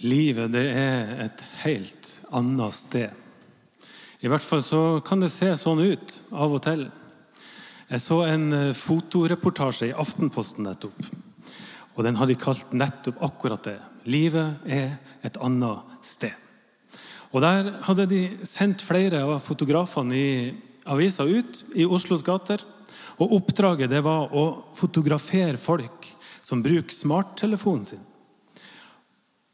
Livet det er et helt annet sted. I hvert fall så kan det se sånn ut av og til. Jeg så en eh, fotoreportasje i Aftenposten nettopp. Og den hadde kalt nettopp akkurat det. Livet er et annet sted. Og Der hadde de sendt flere av fotografene i avisa ut i Oslos gater. Og Oppdraget det var å fotografere folk som bruker smarttelefonen sin.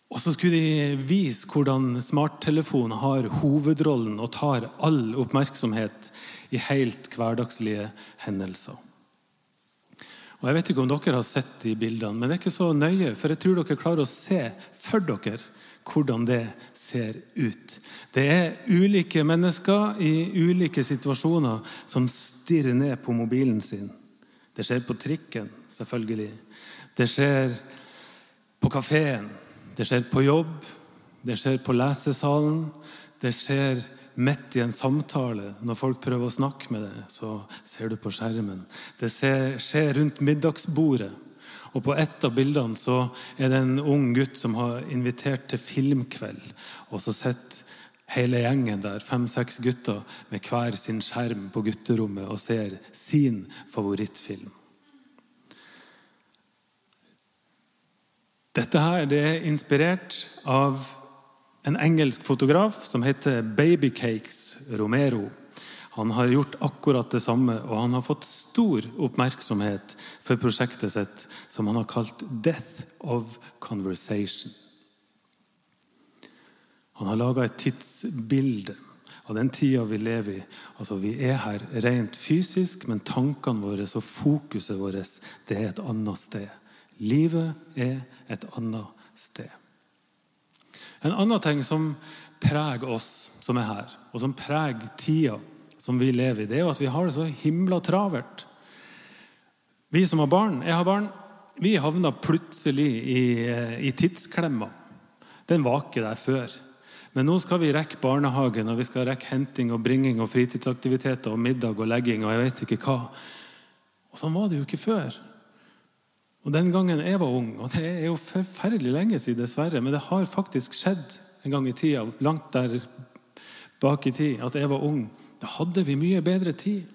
Og så skulle de vise hvordan smarttelefonen har hovedrollen og tar all oppmerksomhet i helt hverdagslige hendelser. Og Jeg vet ikke om dere har sett de bildene, men det er ikke så nøye. For jeg tror dere klarer å se for dere hvordan det ser ut. Det er ulike mennesker i ulike situasjoner som stirrer ned på mobilen sin. Det skjer på trikken, selvfølgelig. Det skjer på kafeen. Det skjer på jobb, det skjer på lesesalen, det skjer midt i en samtale. Når folk prøver å snakke med deg, så ser du på skjermen. Det skjer rundt middagsbordet. Og På et av bildene så er det en ung gutt som har invitert til filmkveld. Og så sitter hele gjengen der, fem-seks gutter, med hver sin skjerm på gutterommet og ser sin favorittfilm. Dette her det er inspirert av en engelsk fotograf som heter Babycakes Romero. Han har gjort akkurat det samme, og han har fått stor oppmerksomhet for prosjektet sitt som han har kalt 'Death of Conversation'. Han har laga et tidsbilde av den tida vi lever i. Altså, Vi er her rent fysisk, men tankene våre og fokuset vårt det er et annet sted. Livet er et annet sted. En annen ting som preger oss som er her, og som preger tida som vi lever i, det er jo at vi har det så himla travelt. Vi som har barn, jeg har barn, vi havna plutselig i, i tidsklemma. Den var ikke der før. Men nå skal vi rekke barnehagen, og vi skal rekke henting og bringing og fritidsaktiviteter og middag og legging og jeg vet ikke hva. Og Sånn var det jo ikke før. Og Den gangen jeg var ung, og det er jo forferdelig lenge siden, dessverre, men det har faktisk skjedd en gang i tida, langt der bak i tid, at jeg var ung. Da hadde vi mye bedre tid.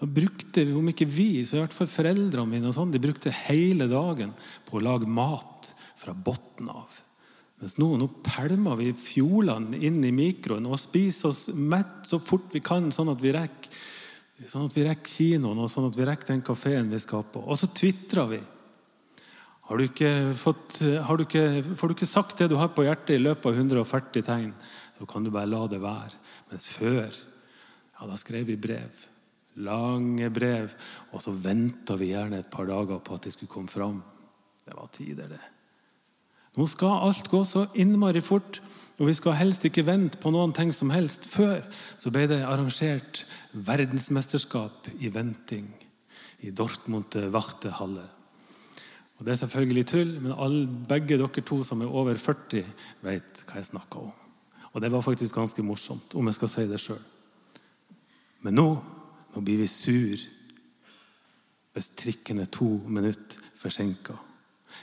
Da brukte vi, om ikke vi, så i hvert fall foreldrene mine og sånn, de brukte hele dagen på å lage mat fra bunnen av. Mens nå, nå pælmer vi fjolene inn i mikroen og spiser oss mett så fort vi kan, sånn at vi rekker, sånn at vi rekker kinoen og sånn at vi rekker den kafeen vi skal på. Og så tvitrer vi. Har du ikke fått, du ikke, får du ikke sagt det du har på hjertet i løpet av 140 tegn, så kan du bare la det være. Mens før, ja, da skrev vi brev. Lange brev. Og så venta vi gjerne et par dager på at de skulle komme fram. Det var tider, det. Nå skal alt gå så innmari fort, og vi skal helst ikke vente på noen ting som helst. Før så ble det arrangert verdensmesterskap i venting i Dortmund Wartehalle. Og Det er selvfølgelig tull, men alle, begge dere to som er over 40, vet hva jeg snakker om. Og det var faktisk ganske morsomt, om jeg skal si det sjøl. Men nå, nå blir vi sur hvis trikken er to minutter forsinka.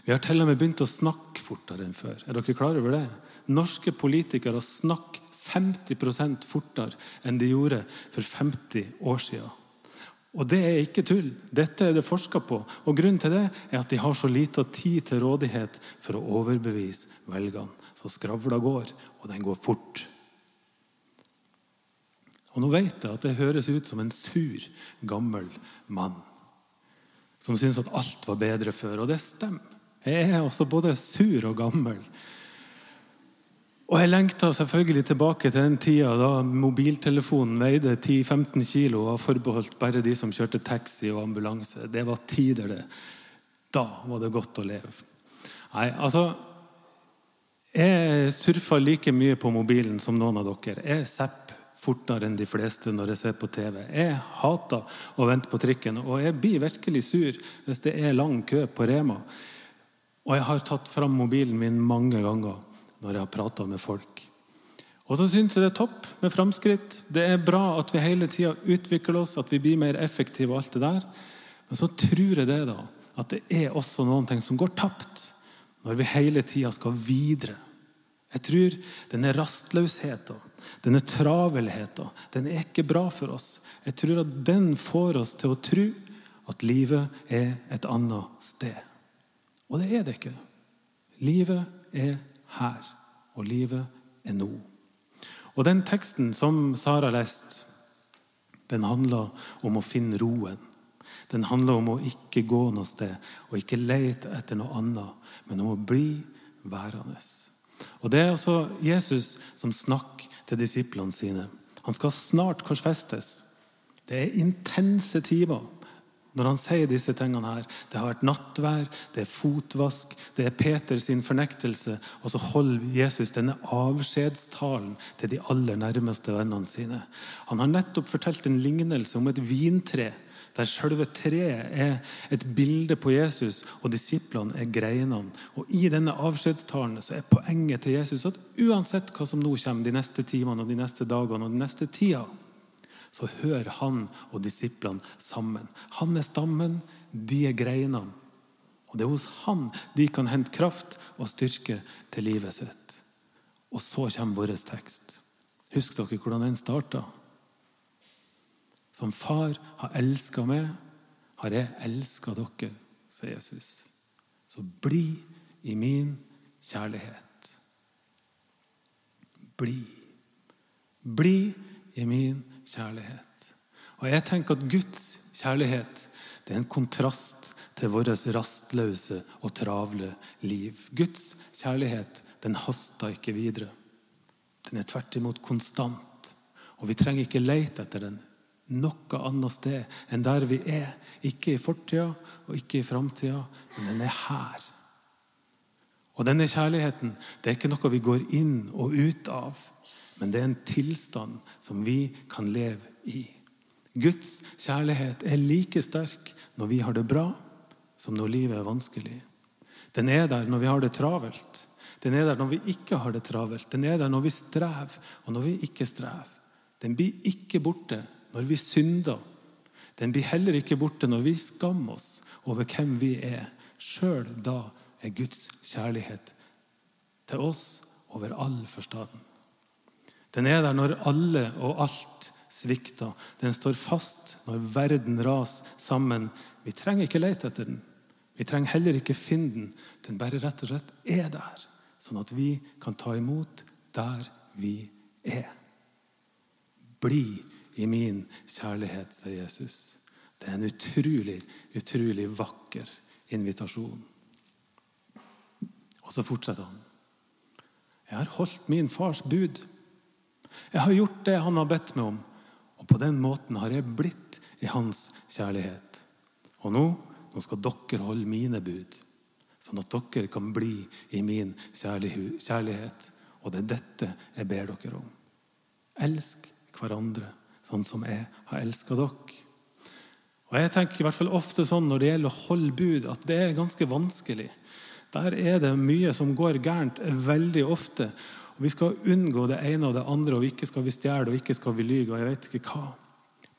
Vi har til og med begynt å snakke fortere enn før. Er dere klar over det? Norske politikere snakker 50% fortere enn de gjorde for 50 år siden. Og det er ikke tull. Dette er det forska på. Og Grunnen til det er at de har så lita tid til rådighet for å overbevise velgerne. Så skravla går, og den går fort. Og Nå vet jeg at det høres ut som en sur, gammel mann som syns at alt var bedre før. Og det stemmer. Jeg er også både sur og gammel. Og jeg lengta selvfølgelig tilbake til den tida da mobiltelefonen veide 10-15 kilo og var forbeholdt bare de som kjørte taxi og ambulanse. Det var tider, det. Da var det godt å leve. Nei, altså Jeg surfer like mye på mobilen som noen av dere. Jeg zapper fortere enn de fleste når jeg ser på TV. Jeg hater å vente på trikken, og jeg blir virkelig sur hvis det er lang kø på Rema. Og jeg har tatt fram mobilen min mange ganger når jeg har prata med folk. Og så syns jeg det er topp med framskritt. Det er bra at vi hele tida utvikler oss, at vi blir mer effektive. og alt det der. Men så tror jeg det da, at det er også noen ting som går tapt når vi hele tida skal videre. Jeg tror denne rastløsheten, denne travelheta, den er ikke bra for oss. Jeg tror at den får oss til å tro at livet er et annet sted. Og det er det ikke. Livet er her, og livet er nå. Og den teksten som Sara leste, den handler om å finne roen. Den handler om å ikke gå noe sted og ikke lete etter noe annet, men om å bli værende. Og Det er altså Jesus som snakker til disiplene sine. Han skal snart korsfestes. Det er intense timer når han sier disse tingene her. Det har vært nattvær, det er fotvask, det er Peters fornektelse. Og så holder Jesus denne avskjedstalen til de aller nærmeste vennene sine. Han har nettopp fortalt en lignelse om et vintre der selve treet er et bilde på Jesus, og disiplene er greinene. Og I denne avskjedstalen er poenget til Jesus at uansett hva som nå kommer de neste timene, og de neste dagene og de neste tida, så hører han og disiplene sammen. Han er stammen, de er greinene. Og det er hos han de kan hente kraft og styrke til livet sitt. Og så kommer vår tekst. Husk dere hvordan den starta? Som far har elska meg, har jeg elska dere, sier Jesus. Så bli i min kjærlighet. Bli. Bli i min kjærlighet. Og jeg tenker at Guds kjærlighet det er en kontrast til vårt rastløse og travle liv. Guds kjærlighet den haster ikke videre. Den er tvert imot konstant. Og vi trenger ikke lete etter den noe annet sted enn der vi er. Ikke i fortida og ikke i framtida, men den er her. Og denne kjærligheten det er ikke noe vi går inn og ut av, men det er en tilstand som vi kan leve i. Guds kjærlighet er like sterk når vi har det bra, som når livet er vanskelig. Den er der når vi har det travelt. Den er der når vi ikke har det travelt. Den er der når vi strever, og når vi ikke strever. Den blir ikke borte når vi synder. Den blir heller ikke borte når vi skammer oss over hvem vi er. Sjøl da er Guds kjærlighet til oss over all forstand. Den er der når alle og alt svikter. Den står fast når verden raser sammen. Vi trenger ikke lete etter den. Vi trenger heller ikke finne den. Den bare rett og slett er der, sånn at vi kan ta imot der vi er. Bli i min kjærlighet, sier Jesus. Det er en utrolig, utrolig vakker invitasjon. Og så fortsetter han. Jeg har holdt min fars bud. Jeg har gjort det han har bedt meg om, og på den måten har jeg blitt i hans kjærlighet. Og nå, nå skal dere holde mine bud, sånn at dere kan bli i min kjærlighet. Og det er dette jeg ber dere om. Elsk hverandre sånn som jeg har elska dere. Og Jeg tenker i hvert fall ofte sånn når det gjelder å holde bud, at det er ganske vanskelig. Der er det mye som går gærent veldig ofte. Og Vi skal unngå det ene og det andre, og ikke skal vi stjele og ikke skal vi lyge. og jeg vet ikke hva.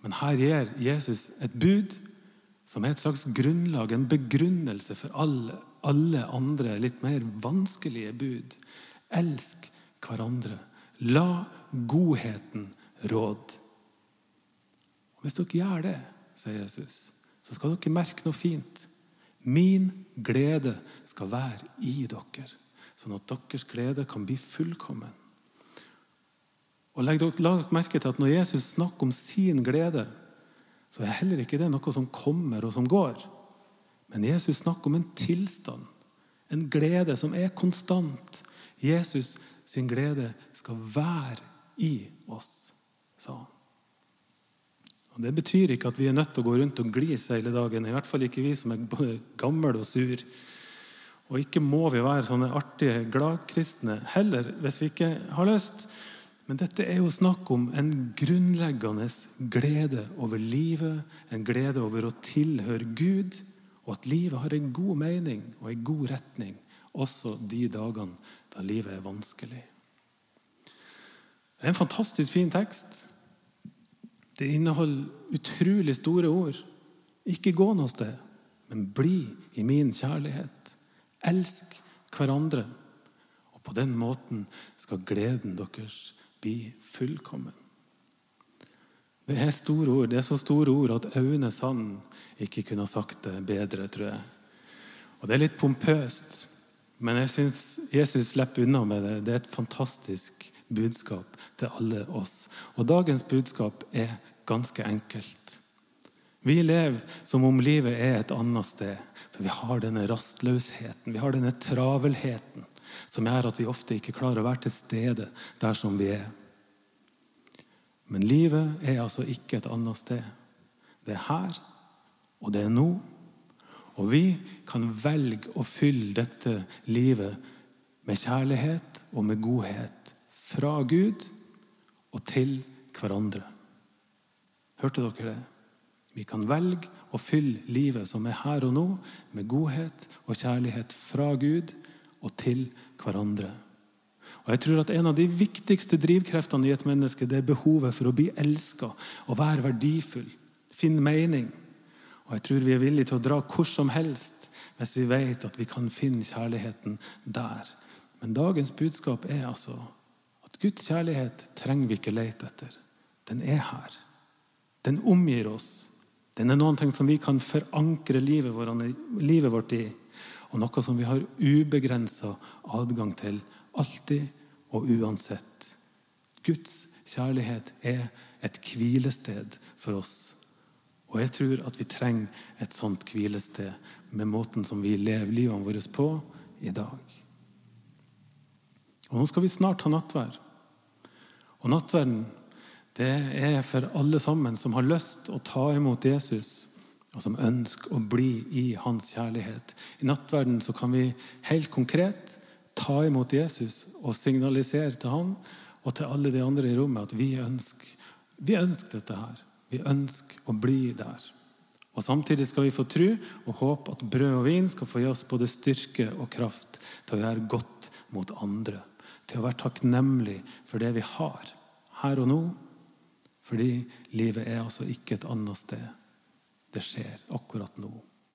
Men her gir Jesus et bud som er et slags grunnlag, en begrunnelse for alle, alle andre litt mer vanskelige bud. Elsk hverandre. La godheten råde. Hvis dere gjør det, sier Jesus, så skal dere merke noe fint. Min glede skal være i dere, sånn at deres glede kan bli fullkommen. Og legg dere, La dere merke til at når Jesus snakker om sin glede, så er heller ikke det noe som kommer og som går. Men Jesus snakker om en tilstand, en glede som er konstant. Jesus sin glede skal være i oss, sa han. Og Det betyr ikke at vi er nødt til å gå rundt og glise hele dagen. I hvert fall ikke vi som er både gamle og sur. Og ikke må vi være sånne artige gladkristne heller, hvis vi ikke har lyst. Men dette er jo snakk om en grunnleggende glede over livet, en glede over å tilhøre Gud, og at livet har en god mening og en god retning, også de dagene da livet er vanskelig. Det er en fantastisk fin tekst. Det inneholder utrolig store ord. Ikke gå noe sted, men bli i min kjærlighet. Elsk hverandre. Og På den måten skal gleden deres bli fullkommen. Det er store ord. Det er så store ord at Aune Sand ikke kunne ha sagt det bedre, tror jeg. Og Det er litt pompøst, men jeg syns Jesus slipper unna med det. Det er et fantastisk budskap til alle oss. Og dagens budskap er ganske enkelt. Vi lever som om livet er et annet sted. For vi har denne rastløsheten, vi har denne travelheten, som gjør at vi ofte ikke klarer å være til stede der som vi er. Men livet er altså ikke et annet sted. Det er her, og det er nå. Og vi kan velge å fylle dette livet med kjærlighet og med godhet fra Gud og til hverandre. Hørte dere det? Vi kan velge å fylle livet som er her og nå, med godhet og kjærlighet fra Gud og til hverandre. Og jeg tror at En av de viktigste drivkreftene i et menneske det er behovet for å bli elska og være verdifull. Finne mening. Og jeg tror vi er villige til å dra hvor som helst hvis vi vet at vi kan finne kjærligheten der. Men dagens budskap er altså at Guds kjærlighet trenger vi ikke lete etter. Den er her. Den omgir oss. Den er noen ting som vi kan forankre livet, vårt i. Og noe som vi har ubegrensa adgang til alltid og uansett. Guds kjærlighet er et hvilested for oss. Og jeg tror at vi trenger et sånt hvilested med måten som vi lever livet vårt på i dag. Og Nå skal vi snart ha nattvær. Og nattverden det er for alle sammen som har lyst å ta imot Jesus, og som ønsker å bli i hans kjærlighet. I nattverden så kan vi helt konkret ta imot Jesus og signalisere til han og til alle de andre i rommet at vi ønsker, vi ønsker dette her. Vi ønsker å bli der. Og Samtidig skal vi få tro og håpe at brød og vin skal få gi oss både styrke og kraft til å gjøre godt mot andre. Til å være takknemlig for det vi har her og nå fordi livet er altså ikke et annet sted. Det skjer akkurat nå.